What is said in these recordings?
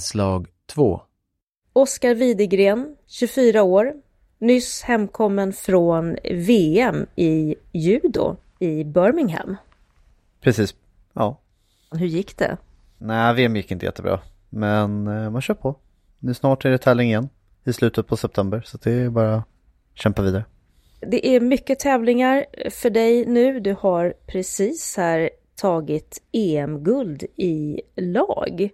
Inslag 2 Oskar Widegren, 24 år, nyss hemkommen från VM i judo i Birmingham. Precis, ja. Hur gick det? Nej, VM gick inte jättebra. Men eh, man kör på. Nu snart är det tävling igen i slutet på september så det är bara att kämpa vidare. Det är mycket tävlingar för dig nu. Du har precis här tagit EM-guld i lag.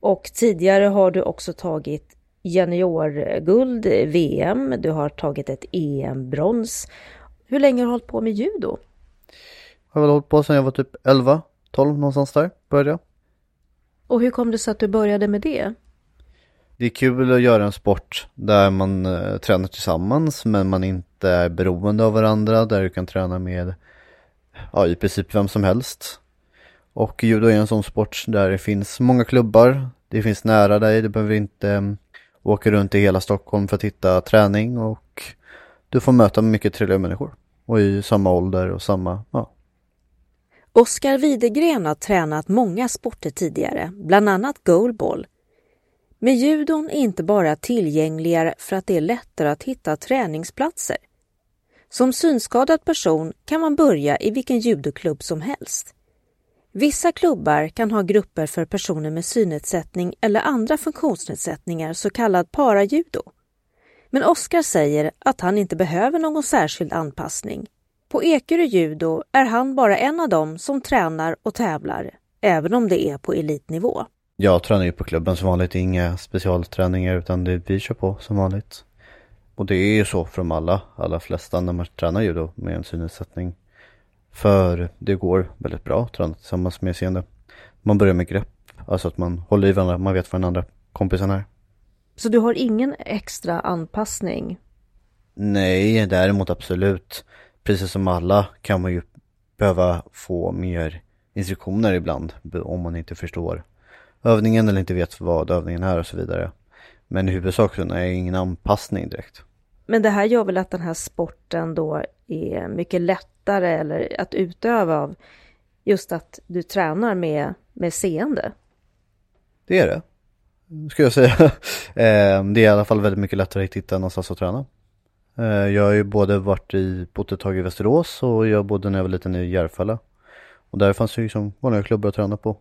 Och tidigare har du också tagit juniorguld, VM, du har tagit ett EM-brons. Hur länge har du hållit på med judo? Jag har väl hållit på sedan jag var typ 11, 12 någonstans där började jag. Och hur kom det sig att du började med det? Det är kul att göra en sport där man uh, tränar tillsammans men man inte är beroende av varandra, där du kan träna med ja, i princip vem som helst. Och judo är en sån sport där det finns många klubbar, det finns nära dig, du behöver inte mm, åka runt i hela Stockholm för att hitta träning och du får möta mycket trevliga människor. Och i samma ålder och samma, ja. Oskar Widegren har tränat många sporter tidigare, bland annat goalball. Men judon är inte bara tillgängligare för att det är lättare att hitta träningsplatser. Som synskadad person kan man börja i vilken judoklubb som helst. Vissa klubbar kan ha grupper för personer med synnedsättning eller andra funktionsnedsättningar, så kallad parajudo. Men Oskar säger att han inte behöver någon särskild anpassning. På Ekerö judo är han bara en av dem som tränar och tävlar, även om det är på elitnivå. Jag tränar ju på klubben som vanligt, inga specialträningar utan det vi kör på som vanligt. Och det är ju så för de alla, alla flesta när man tränar judo med en synnedsättning. För det går väldigt bra att träna tillsammans med seende. Man börjar med grepp, alltså att man håller i varandra, man vet vad den andra kompisen är. Så du har ingen extra anpassning? Nej, däremot absolut. Precis som alla kan man ju behöva få mer instruktioner ibland om man inte förstår övningen eller inte vet vad övningen är och så vidare. Men i huvudsak så är ingen anpassning direkt. Men det här gör väl att den här sporten då är mycket lättare eller att utöva av just att du tränar med, med seende? Det är det, skulle jag säga. Eh, det är i alla fall väldigt mycket lättare att hitta någonstans att träna. Eh, jag har ju både varit i, bott ett tag i Västerås och jag bodde när jag var liten i Järfälla. Och där fanns ju liksom vanliga klubbar att träna på.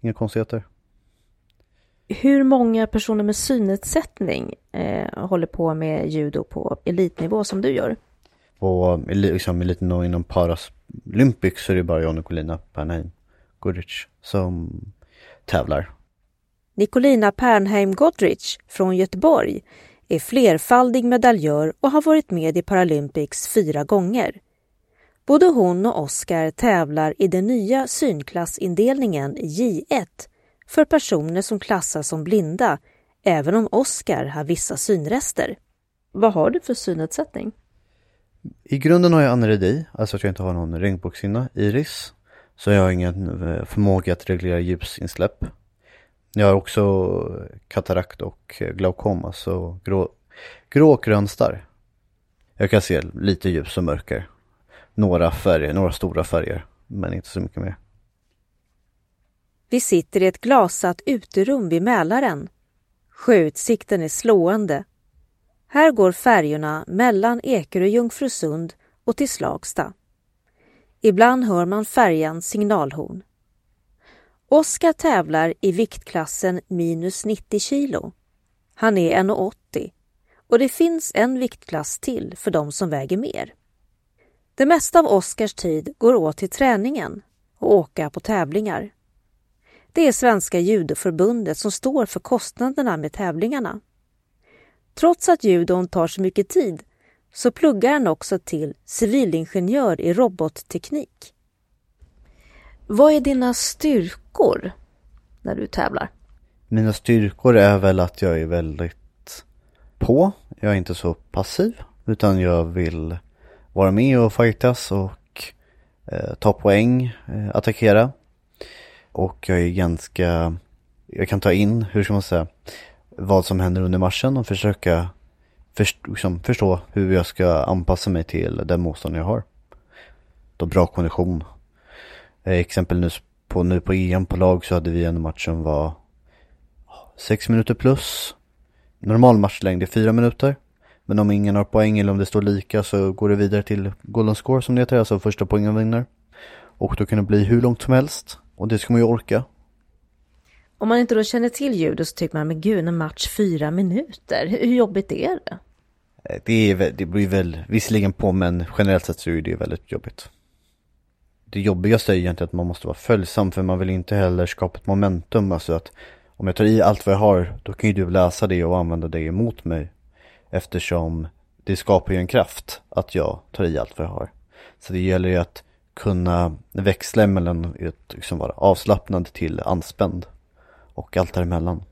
Inga konstigheter. Hur många personer med synnedsättning eh, håller på med judo på elitnivå som du gör? På liksom, elitnivå inom Paralympics så är det bara jag och Nicolina Pernheim Goodrich som tävlar. Nicolina Pernheim Godrich från Göteborg är flerfaldig medaljör och har varit med i Paralympics fyra gånger. Både hon och Oskar tävlar i den nya synklassindelningen J1 för personer som klassas som blinda, även om Oskar har vissa synrester. Vad har du för synnedsättning? I grunden har jag aneredi, alltså att jag inte har någon regnbågshinna, iris. Så jag har ingen eh, förmåga att reglera ljusinsläpp. Jag har också eh, katarakt och eh, glaukom, alltså grå, grå och grön starr. Jag kan se lite ljus och mörker. Några färger, några stora färger, men inte så mycket mer. Vi sitter i ett glasat uterum vid Mälaren. Sjöutsikten är slående. Här går färjorna mellan Ekerö-Jungfrusund och till Slagsta. Ibland hör man färjans signalhorn. Oskar tävlar i viktklassen minus 90 kilo. Han är 1,80 och det finns en viktklass till för de som väger mer. Det mesta av Oskars tid går åt till träningen och åka på tävlingar. Det är Svenska judoförbundet som står för kostnaderna med tävlingarna. Trots att judon tar så mycket tid så pluggar han också till civilingenjör i robotteknik. Vad är dina styrkor när du tävlar? Mina styrkor är väl att jag är väldigt på. Jag är inte så passiv utan jag vill vara med och fightas och eh, ta poäng, eh, attackera. Och jag är ganska, jag kan ta in, hur ska man säga, vad som händer under matchen och försöka först, liksom, förstå hur jag ska anpassa mig till den motstånd jag har. Då bra kondition. Eh, exempel nu på, nu på EM på lag så hade vi en match som var sex minuter plus. Normal matchlängd är fyra minuter. Men om ingen har poäng eller om det står lika så går det vidare till golden score som det heter, alltså första poängen vinner. Och då kan det bli hur långt som helst. Och det ska man ju orka. Om man inte då känner till ljudet så tycker man, men gud, en match fyra minuter, hur jobbigt är det? Eh, det, är, det blir väl visserligen på men generellt sett så är det väldigt jobbigt. Det jobbigaste är egentligen att man måste vara följsam för man vill inte heller skapa ett momentum. Alltså att om jag tar i allt vad jag har då kan ju du läsa det och använda det emot mig. Eftersom det skapar ju en kraft att jag tar i allt vad jag har. Så det gäller ju att kunna växla mellan att liksom vara avslappnad till anspänd. Och allt däremellan.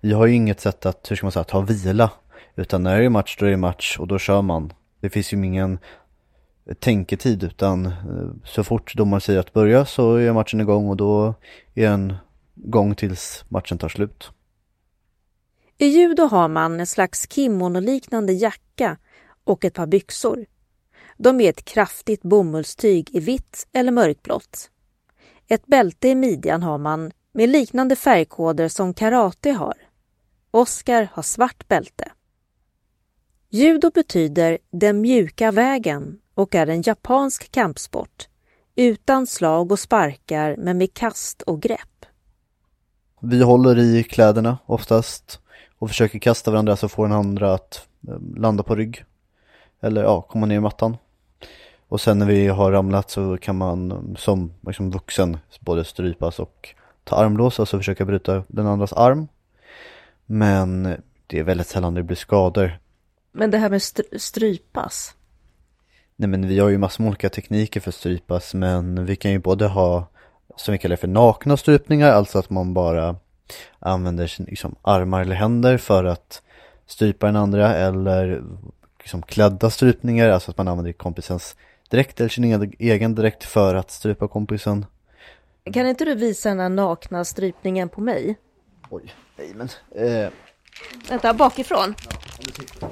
Jag har ju inget sätt att, hur ska man säga, ta vila utan när det är match, då är det match och då kör man. Det finns ju ingen tänketid utan eh, så fort domaren säger att börja så är matchen igång och då är en gång tills matchen tar slut. I judo har man en slags kimono-liknande jacka och ett par byxor. De är ett kraftigt bomullstyg i vitt eller mörkblått. Ett bälte i midjan har man med liknande färgkoder som karate har. Oskar har svart bälte. Judo betyder den mjuka vägen och är en japansk kampsport utan slag och sparkar men med kast och grepp. Vi håller i kläderna oftast och försöker kasta varandra så får den andra att eh, landa på rygg. Eller ja, komma ner i mattan. Och sen när vi har ramlat så kan man som liksom vuxen både strypas och ta armlås och så försöka bryta den andras arm. Men det är väldigt sällan det blir skador. Men det här med strypas? Nej men vi har ju massor med olika tekniker för strypas men vi kan ju både ha som vi kallar för nakna strypningar, alltså att man bara använder liksom, armar eller händer för att strypa den andra eller liksom klädda strypningar, alltså att man använder kompisens dräkt eller sin egen dräkt för att strypa kompisen. Kan inte du visa den här nakna strypningen på mig? Oj, nej men. Eh... Vänta, bakifrån? Ja,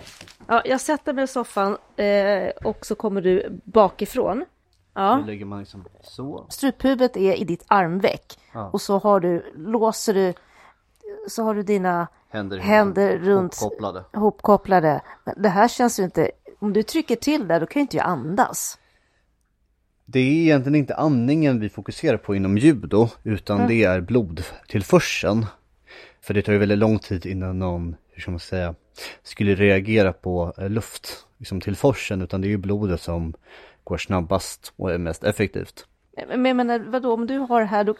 Ja, jag sätter mig i soffan eh, och så kommer du bakifrån. Ja. Då lägger man liksom så. Struphuvudet är i ditt armveck ja. och så har du, låser du, så har du dina händer, händer runt hopkopplade. hopkopplade. Men det här känns ju inte, om du trycker till där då kan ju inte jag andas. Det är egentligen inte andningen vi fokuserar på inom judo utan mm. det är blodtillförseln. För det tar ju väldigt lång tid innan någon hur ska man säga, skulle reagera på eh, luft liksom till forsen utan det är ju blodet som går snabbast och är mest effektivt. Men jag menar vadå om du har här då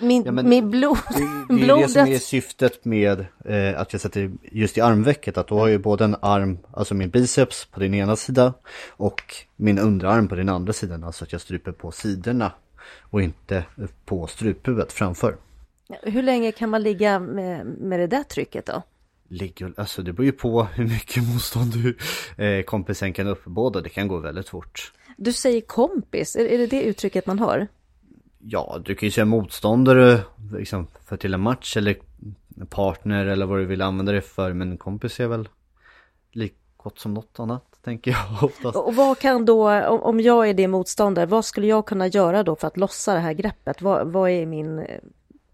min, ja, min blod, det, det är blodet... det som är syftet med eh, att jag sätter just i armvecket att då har jag både en arm, alltså min biceps på din ena sida och min underarm på din andra sidan, alltså att jag stryper på sidorna och inte på struphuvudet framför. Hur länge kan man ligga med, med det där trycket då? ligger, alltså det beror ju på hur mycket motstånd du, eh, kompisen kan uppbåda. Det kan gå väldigt fort. Du säger kompis, är, är det det uttrycket man har? Ja, du kan ju säga motståndare liksom, för till en match eller partner eller vad du vill använda det för. Men kompis är väl lika gott som något annat, tänker jag oftast. Och vad kan då, om jag är din motståndare, vad skulle jag kunna göra då för att lossa det här greppet? Vad, vad är min,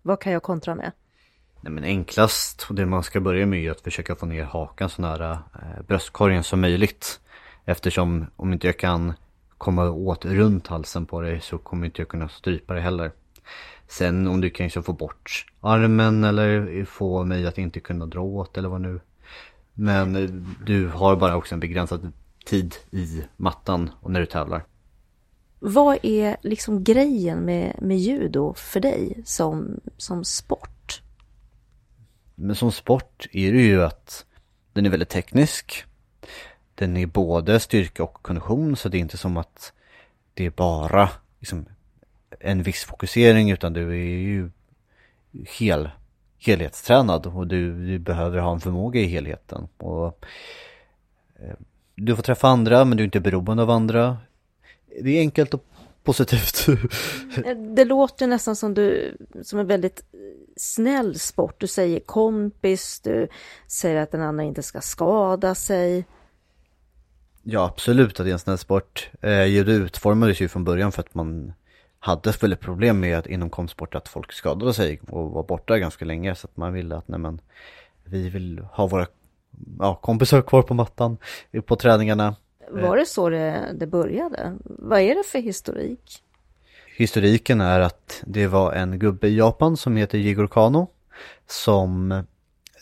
vad kan jag kontra med? Nej men enklast och det man ska börja med är att försöka få ner hakan så nära eh, bröstkorgen som möjligt. Eftersom om inte jag kan komma åt runt halsen på dig så kommer inte jag kunna strypa dig heller. Sen om du kan så få bort armen eller få mig att inte kunna dra åt eller vad nu. Men du har bara också en begränsad tid i mattan och när du tävlar. Vad är liksom grejen med, med judo för dig som, som sport? Men som sport är det ju att den är väldigt teknisk. Den är både styrka och kondition så det är inte som att det är bara liksom, en viss fokusering utan du är ju hel, helhetstränad och du, du behöver ha en förmåga i helheten. Och, eh, du får träffa andra men du är inte beroende av andra. Det är enkelt och positivt. Eh, det låter nästan som du, som en väldigt snäll sport. Du säger kompis, du säger att den andra inte ska skada sig. Ja, absolut att det är en snäll sport. Eh, judo utformades ju från början för att man hade väldigt problem med inom konstsport att folk skadade sig och var borta ganska länge så att man ville att nej men vi vill ha våra ja, kompisar kvar på mattan på träningarna. Var det så det, det började? Vad är det för historik? Historiken är att det var en gubbe i Japan som heter Jigoro Kano som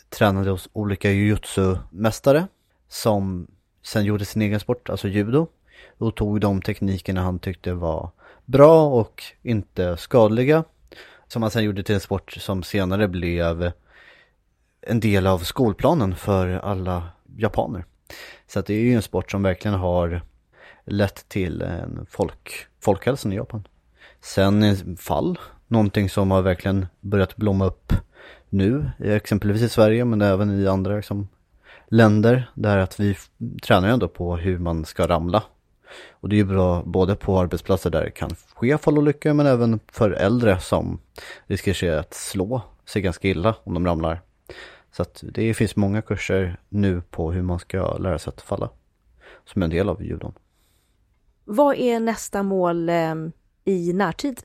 tränade hos olika jujutsu-mästare som sen gjorde sin egen sport, alltså judo och tog de teknikerna han tyckte var bra och inte skadliga som han sen gjorde till en sport som senare blev en del av skolplanen för alla japaner. Så att det är ju en sport som verkligen har lett till en folk, folkhälsan i Japan. Sen fall, någonting som har verkligen börjat blomma upp nu, exempelvis i Sverige men även i andra liksom, länder, där att vi tränar ändå på hur man ska ramla. Och det är ju bra både på arbetsplatser där det kan ske fallolyckor men även för äldre som riskerar att slå sig ganska illa om de ramlar. Så att det finns många kurser nu på hur man ska lära sig att falla. Som en del av judon. Vad är nästa mål eh, i närtid?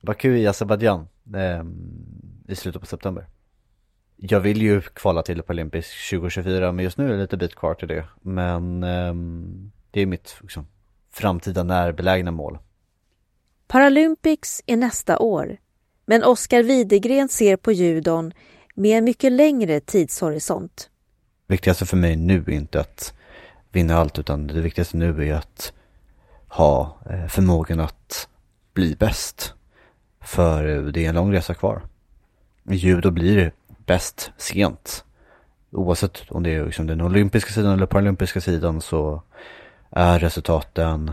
Baku i Azerbajdzjan eh, i slutet på september. Jag vill ju kvala till Paralympics 2024 men just nu är det lite bit kvar till det. Men eh, det är mitt liksom, framtida närbelägna mål. Paralympics är nästa år. Men Oskar Widegren ser på judon med en mycket längre tidshorisont. Det viktigaste för mig nu är inte att vinna allt utan det viktigaste nu är att ha eh, förmågan att bli bäst. För det är en lång resa kvar. I judo blir bäst sent. Oavsett om det är liksom den olympiska sidan eller paralympiska sidan så är resultaten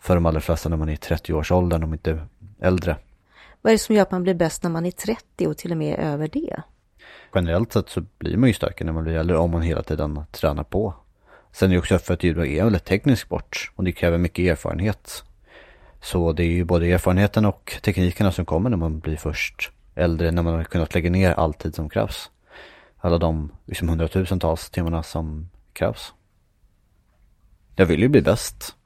för de allra flesta när man är i 30-årsåldern, om inte äldre. Vad är det som gör att man blir bäst när man är 30 och till och med över det? generellt sett så blir man ju starkare när man blir äldre om man hela tiden tränar på. Sen är det också för att judo är en väldigt teknisk sport och det kräver mycket erfarenhet. Så det är ju både erfarenheten och teknikerna som kommer när man blir först äldre, när man har kunnat lägga ner all tid som krävs. Alla de liksom hundratusentals timmarna som krävs. Jag vill ju bli bäst.